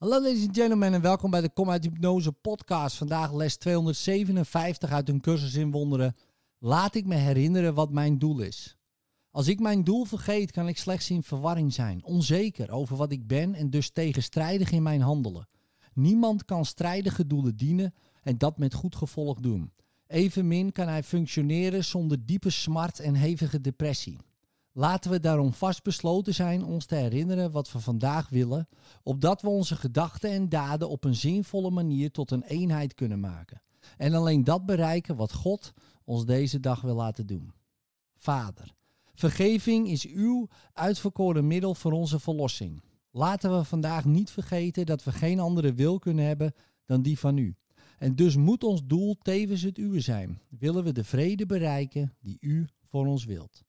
Hallo ladies and gentlemen en welkom bij de Kom uit Hypnose podcast. Vandaag les 257 uit een cursus in wonderen. Laat ik me herinneren wat mijn doel is. Als ik mijn doel vergeet, kan ik slechts in verwarring zijn, onzeker over wat ik ben en dus tegenstrijdig in mijn handelen. Niemand kan strijdige doelen dienen en dat met goed gevolg doen. Evenmin kan hij functioneren zonder diepe smart en hevige depressie. Laten we daarom vastbesloten zijn ons te herinneren wat we vandaag willen, opdat we onze gedachten en daden op een zinvolle manier tot een eenheid kunnen maken. En alleen dat bereiken wat God ons deze dag wil laten doen. Vader, vergeving is uw uitverkoren middel voor onze verlossing. Laten we vandaag niet vergeten dat we geen andere wil kunnen hebben dan die van u. En dus moet ons doel tevens het uwe zijn. Willen we de vrede bereiken die u voor ons wilt.